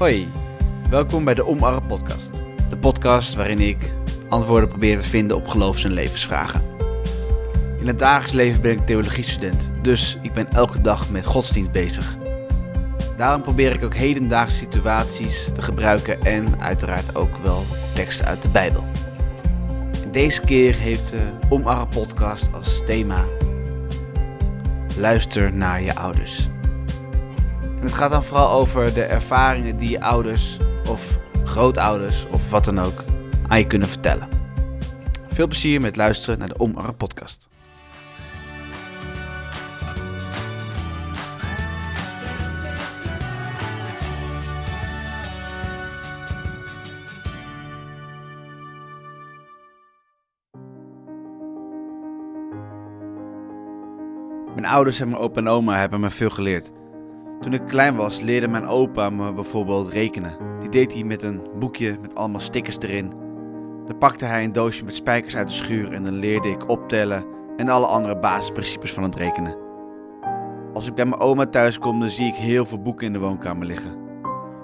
Hoi, welkom bij de Omarre podcast. De podcast waarin ik antwoorden probeer te vinden op geloofs- en levensvragen. In het dagelijks leven ben ik theologiestudent, dus ik ben elke dag met godsdienst bezig. Daarom probeer ik ook hedendaagse situaties te gebruiken en uiteraard ook wel teksten uit de Bijbel. Deze keer heeft de Omarre podcast als thema Luister naar je ouders. En het gaat dan vooral over de ervaringen die ouders of grootouders of wat dan ook aan je kunnen vertellen. Veel plezier met luisteren naar de Omarre podcast. Mijn ouders en mijn opa en oma hebben me veel geleerd. Toen ik klein was, leerde mijn opa me bijvoorbeeld rekenen. Die deed hij met een boekje met allemaal stickers erin. Dan pakte hij een doosje met spijkers uit de schuur en dan leerde ik optellen en alle andere basisprincipes van het rekenen. Als ik bij mijn oma thuis kom, dan zie ik heel veel boeken in de woonkamer liggen.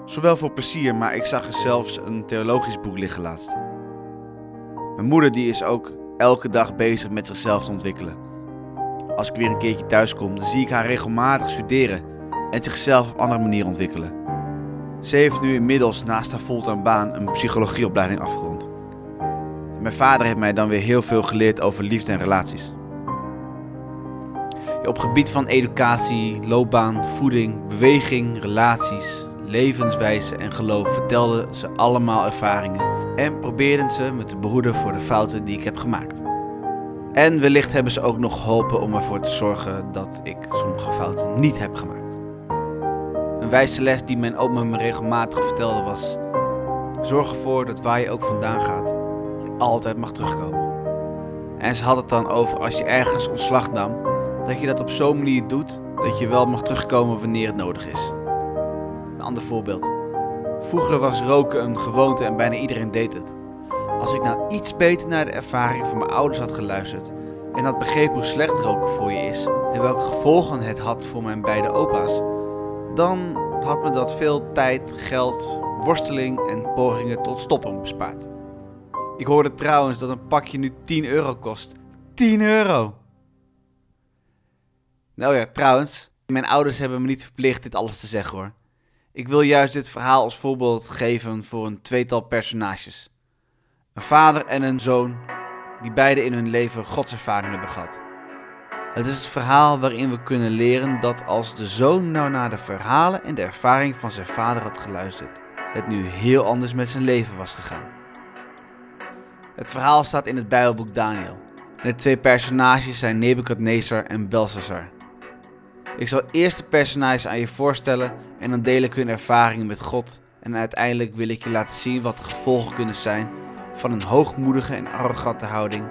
Zowel voor plezier, maar ik zag er zelfs een theologisch boek liggen laatst. Mijn moeder die is ook elke dag bezig met zichzelf te ontwikkelen. Als ik weer een keertje thuis kom, dan zie ik haar regelmatig studeren en zichzelf op andere manier ontwikkelen. Ze heeft nu inmiddels naast haar fulltime baan een psychologieopleiding afgerond. Mijn vader heeft mij dan weer heel veel geleerd over liefde en relaties. Op gebied van educatie, loopbaan, voeding, beweging, relaties, levenswijze en geloof vertelden ze allemaal ervaringen en probeerden ze me te behoeden voor de fouten die ik heb gemaakt. En wellicht hebben ze ook nog geholpen om ervoor te zorgen dat ik sommige fouten niet heb gemaakt. Een wijze les die mijn oma me regelmatig vertelde was: Zorg ervoor dat waar je ook vandaan gaat, je altijd mag terugkomen. En ze had het dan over als je ergens ontslag nam, dat je dat op zo'n manier doet dat je wel mag terugkomen wanneer het nodig is. Een ander voorbeeld. Vroeger was roken een gewoonte en bijna iedereen deed het. Als ik nou iets beter naar de ervaring van mijn ouders had geluisterd en had begrepen hoe slecht roken voor je is en welke gevolgen het had voor mijn beide opa's, dan had me dat veel tijd, geld, worsteling en pogingen tot stoppen bespaard. Ik hoorde trouwens dat een pakje nu 10 euro kost. 10 euro! Nou ja, trouwens, mijn ouders hebben me niet verplicht dit alles te zeggen hoor. Ik wil juist dit verhaal als voorbeeld geven voor een tweetal personages. Een vader en een zoon die beide in hun leven godservaring hebben gehad. Het is het verhaal waarin we kunnen leren dat als de zoon nou naar de verhalen en de ervaring van zijn vader had geluisterd, het nu heel anders met zijn leven was gegaan. Het verhaal staat in het Bijbelboek Daniel. De twee personages zijn Nebukadnezar en Belshazzar. Ik zal eerst de personages aan je voorstellen en dan deel ik hun ervaringen met God. En uiteindelijk wil ik je laten zien wat de gevolgen kunnen zijn van een hoogmoedige en arrogante houding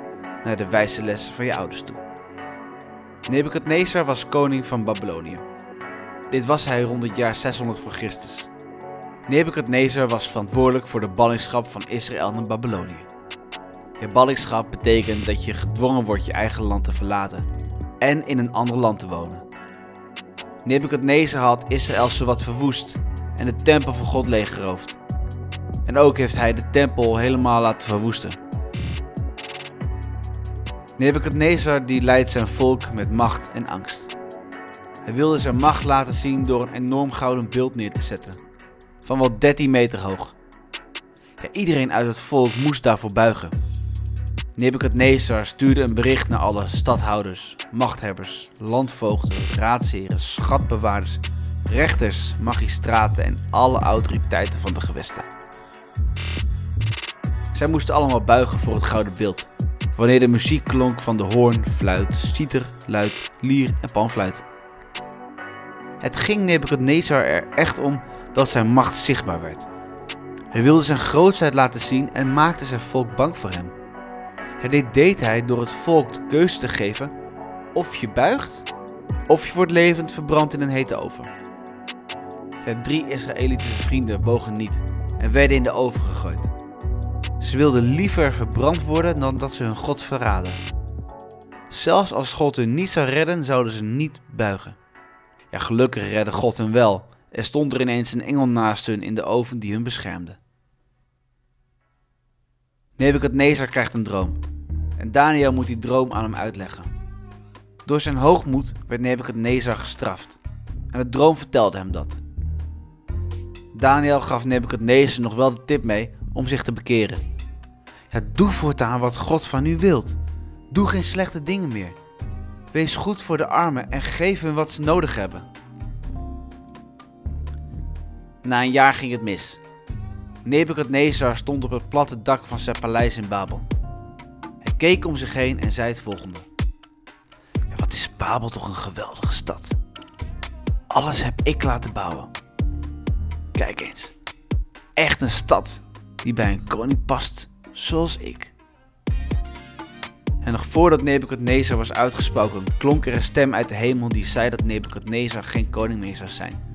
naar de wijze lessen van je ouders toe. Nebukadnezar was koning van Babylonië. Dit was hij rond het jaar 600 voor Christus. Nebukadnezar was verantwoordelijk voor de ballingschap van Israël naar Babylonië. Je ballingschap betekent dat je gedwongen wordt je eigen land te verlaten en in een ander land te wonen. Nebukadnezar had Israël zowat verwoest en de tempel van God leeggeroofd. En ook heeft hij de tempel helemaal laten verwoesten. Nebukadnezar die leidt zijn volk met macht en angst. Hij wilde zijn macht laten zien door een enorm gouden beeld neer te zetten, van wel 13 meter hoog. Iedereen uit het volk moest daarvoor buigen. Nebukadnezar stuurde een bericht naar alle stadhouders, machthebbers, landvoogden, raadsheren, schatbewaarders, rechters, magistraten en alle autoriteiten van de gewesten. Zij moesten allemaal buigen voor het gouden beeld, wanneer de muziek klonk van de hoorn, fluit, citer, luid, lier en panfluit. Het ging Nebukadnezar er echt om dat zijn macht zichtbaar werd. Hij wilde zijn grootheid laten zien en maakte zijn volk bang voor hem. Ja, dit deed hij door het volk de keuze te geven of je buigt of je wordt levend verbrand in een hete oven. Ja, drie Israëlitische vrienden bogen niet en werden in de oven gegooid. Ze wilden liever verbrand worden dan dat ze hun God verraden. Zelfs als God hun niet zou redden, zouden ze niet buigen. Ja, gelukkig redde God hen wel Er stond er ineens een engel naast hun in de oven die hun beschermde. Nebukadnezar krijgt een droom en Daniel moet die droom aan hem uitleggen. Door zijn hoogmoed werd Nebukadnezar gestraft en de droom vertelde hem dat. Daniel gaf Nebukadnezar nog wel de tip mee om zich te bekeren. Ja, doe voortaan wat God van u wilt. Doe geen slechte dingen meer. Wees goed voor de armen en geef hun wat ze nodig hebben. Na een jaar ging het mis. Nebukadnezar stond op het platte dak van zijn paleis in Babel. Hij keek om zich heen en zei het volgende. Ja, wat is Babel toch een geweldige stad. Alles heb ik laten bouwen. Kijk eens. Echt een stad die bij een koning past zoals ik. En nog voordat Nebukadnezar was uitgesproken, klonk er een stem uit de hemel die zei dat Nebukadnezar geen koning meer zou zijn.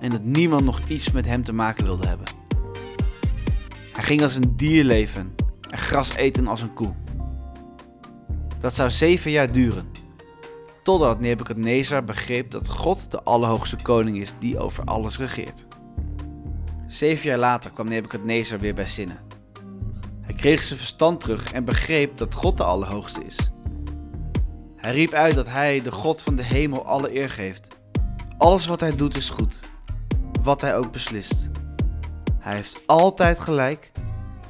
En dat niemand nog iets met hem te maken wilde hebben. Hij ging als een dier leven en gras eten als een koe. Dat zou zeven jaar duren. Totdat Nebukadnezar begreep dat God de Allerhoogste Koning is die over alles regeert. Zeven jaar later kwam Nebukadnezar weer bij zinnen. Kreeg zijn verstand terug en begreep dat God de Allerhoogste is. Hij riep uit dat hij, de God van de hemel, alle eer geeft. Alles wat hij doet is goed, wat hij ook beslist. Hij heeft altijd gelijk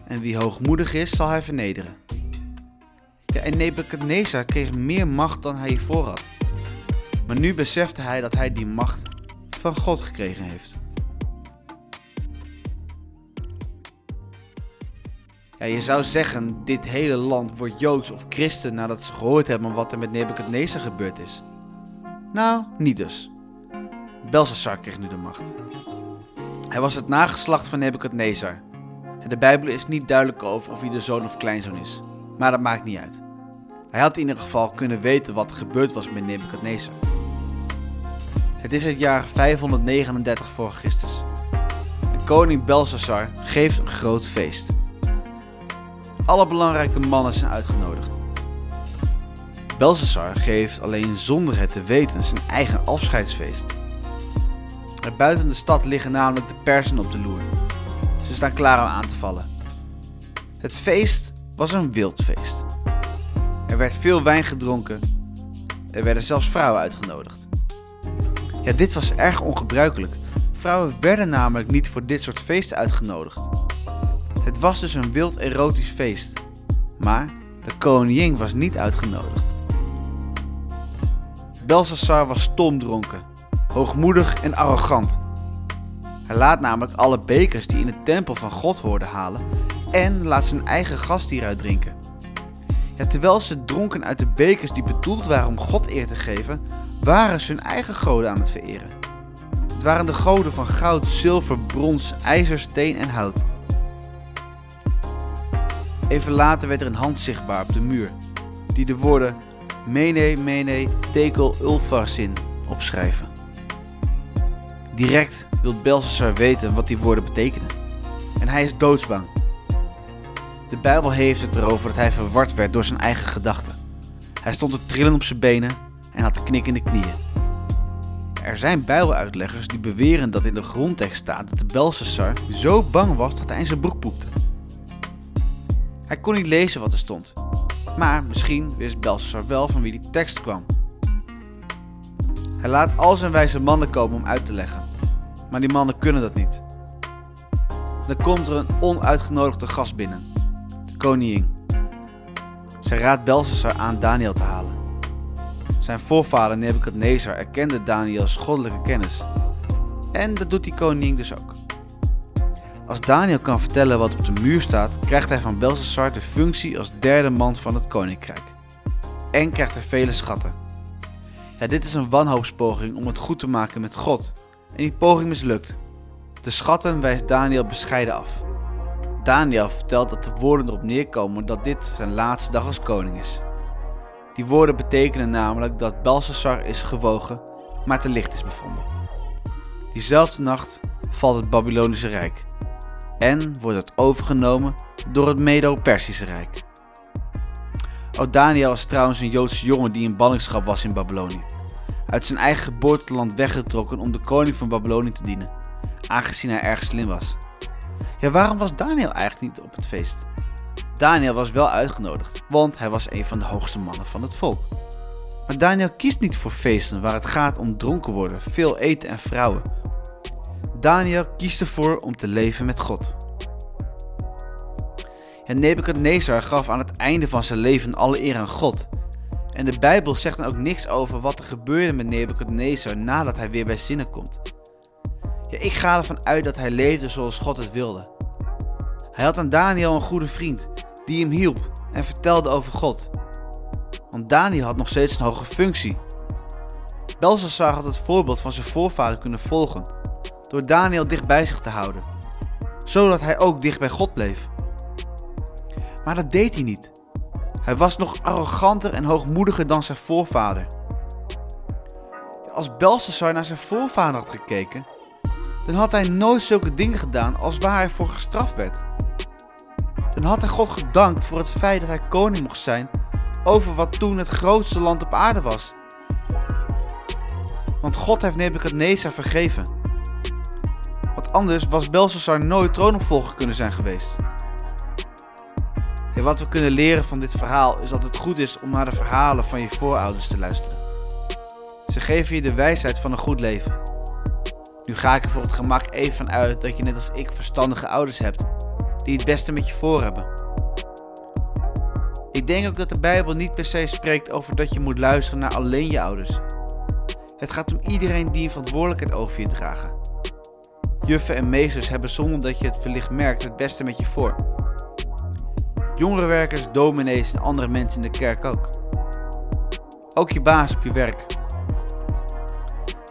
en wie hoogmoedig is, zal hij vernederen. Ja, en Nebukadnezar kreeg meer macht dan hij hiervoor had. Maar nu besefte hij dat hij die macht van God gekregen heeft. Je zou zeggen, dit hele land wordt Joods of christen nadat ze gehoord hebben wat er met Nebukadnezar gebeurd is. Nou, niet dus. Belshazzar kreeg nu de macht. Hij was het nageslacht van Nebukadnezar. En de Bijbel is niet duidelijk over of hij de zoon of kleinzoon is. Maar dat maakt niet uit. Hij had in ieder geval kunnen weten wat er gebeurd was met Nebukadnezar. Het is het jaar 539 voor Christus. En koning Belshazzar geeft een groot feest. Alle belangrijke mannen zijn uitgenodigd. Belshazzar geeft alleen zonder het te weten zijn eigen afscheidsfeest. Buiten de stad liggen namelijk de persen op de loer. Ze staan klaar om aan te vallen. Het feest was een wild feest. Er werd veel wijn gedronken. Er werden zelfs vrouwen uitgenodigd. Ja, dit was erg ongebruikelijk. Vrouwen werden namelijk niet voor dit soort feesten uitgenodigd. Het was dus een wild erotisch feest. Maar de koningin was niet uitgenodigd. Belshazzar was stomdronken, hoogmoedig en arrogant. Hij laat namelijk alle bekers die in de tempel van God hoorden halen en laat zijn eigen gast hieruit drinken. Terwijl ze dronken uit de bekers die bedoeld waren om God eer te geven, waren ze hun eigen goden aan het vereren. Het waren de goden van goud, zilver, brons, ijzer, steen en hout. Even later werd er een hand zichtbaar op de muur, die de woorden Mene, Mene, Tekel, Ulfarsin opschrijven. Direct wil Belshazzar weten wat die woorden betekenen. En hij is doodsbang. De Bijbel heeft het erover dat hij verward werd door zijn eigen gedachten. Hij stond te trillen op zijn benen en had knikkende knieën. Er zijn Bijbeluitleggers die beweren dat in de grondtekst staat dat de Belshazzar zo bang was dat hij in zijn broek poepte. Hij kon niet lezen wat er stond, maar misschien wist Belshazzar wel van wie die tekst kwam. Hij laat al zijn wijze mannen komen om uit te leggen, maar die mannen kunnen dat niet. Dan komt er een onuitgenodigde gast binnen, de koningin. Zij raadt Belshazzar aan Daniel te halen. Zijn voorvader Nebukadnezar erkende Daniels goddelijke kennis. En dat doet die koningin dus ook. Als Daniel kan vertellen wat op de muur staat, krijgt hij van Belshazzar de functie als derde man van het koninkrijk. En krijgt hij vele schatten. Ja, dit is een wanhoopspoging om het goed te maken met God. En die poging mislukt. De schatten wijst Daniel bescheiden af. Daniel vertelt dat de woorden erop neerkomen dat dit zijn laatste dag als koning is. Die woorden betekenen namelijk dat Belshazzar is gewogen, maar te licht is bevonden. Diezelfde nacht valt het Babylonische Rijk en wordt het overgenomen door het Medo-Persische Rijk. Ook Daniel was trouwens een Joodse jongen die in ballingschap was in Babylonië. uit zijn eigen geboorteland weggetrokken om de koning van Babylonië te dienen, aangezien hij erg slim was. Ja, waarom was Daniel eigenlijk niet op het feest? Daniel was wel uitgenodigd, want hij was een van de hoogste mannen van het volk. Maar Daniel kiest niet voor feesten waar het gaat om dronken worden, veel eten en vrouwen. Daniel kiest ervoor om te leven met God. En Nebukadnezar gaf aan het einde van zijn leven alle eer aan God. En de Bijbel zegt dan ook niks over wat er gebeurde met Nebukadnezar nadat hij weer bij zinnen komt. Ja, ik ga ervan uit dat hij leefde zoals God het wilde. Hij had aan Daniel een goede vriend die hem hielp en vertelde over God. Want Daniel had nog steeds een hoge functie. Belshazzar had het voorbeeld van zijn voorvader kunnen volgen door Daniel dicht bij zich te houden, zodat hij ook dicht bij God bleef. Maar dat deed hij niet. Hij was nog arroganter en hoogmoediger dan zijn voorvader. Als Belshazzar naar zijn voorvader had gekeken, dan had hij nooit zulke dingen gedaan als waar hij voor gestraft werd. Dan had hij God gedankt voor het feit dat hij koning mocht zijn over wat toen het grootste land op aarde was. Want God heeft Nebukadnezar vergeven. Want anders was Belshazzar nooit troonopvolger kunnen zijn geweest. En wat we kunnen leren van dit verhaal is dat het goed is om naar de verhalen van je voorouders te luisteren. Ze geven je de wijsheid van een goed leven. Nu ga ik er voor het gemak even van uit dat je net als ik verstandige ouders hebt die het beste met je voor hebben. Ik denk ook dat de Bijbel niet per se spreekt over dat je moet luisteren naar alleen je ouders. Het gaat om iedereen die een verantwoordelijkheid over je dragen. Juffen en meesters hebben zonder dat je het verlicht merkt het beste met je voor. Jongerenwerkers, dominees en andere mensen in de kerk ook. Ook je baas op je werk.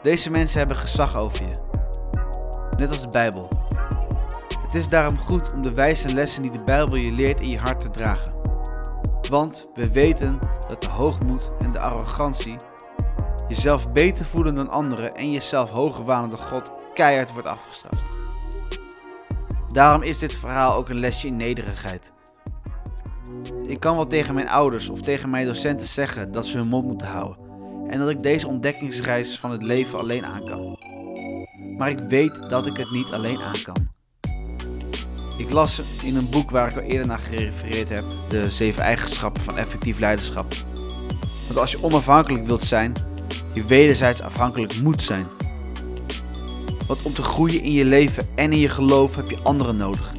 Deze mensen hebben gezag over je. Net als de Bijbel. Het is daarom goed om de wijze lessen die de Bijbel je leert in je hart te dragen. Want we weten dat de hoogmoed en de arrogantie, jezelf beter voelen dan anderen en jezelf hoger wanende God keihard wordt afgestraft. Daarom is dit verhaal ook een lesje in nederigheid. Ik kan wel tegen mijn ouders of tegen mijn docenten zeggen dat ze hun mond moeten houden en dat ik deze ontdekkingsreis van het leven alleen aan kan. Maar ik weet dat ik het niet alleen aan kan. Ik las in een boek waar ik al eerder naar gerefereerd heb, de zeven eigenschappen van effectief leiderschap. Dat als je onafhankelijk wilt zijn, je wederzijds afhankelijk moet zijn. Want om te groeien in je leven en in je geloof heb je anderen nodig.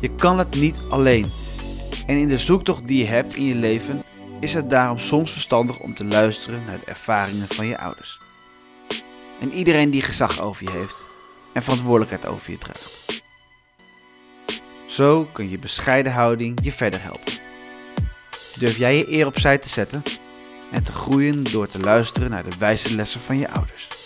Je kan het niet alleen. En in de zoektocht die je hebt in je leven is het daarom soms verstandig om te luisteren naar de ervaringen van je ouders. En iedereen die gezag over je heeft en verantwoordelijkheid over je draagt. Zo kun je bescheiden houding je verder helpen. Durf jij je eer opzij te zetten en te groeien door te luisteren naar de wijze lessen van je ouders.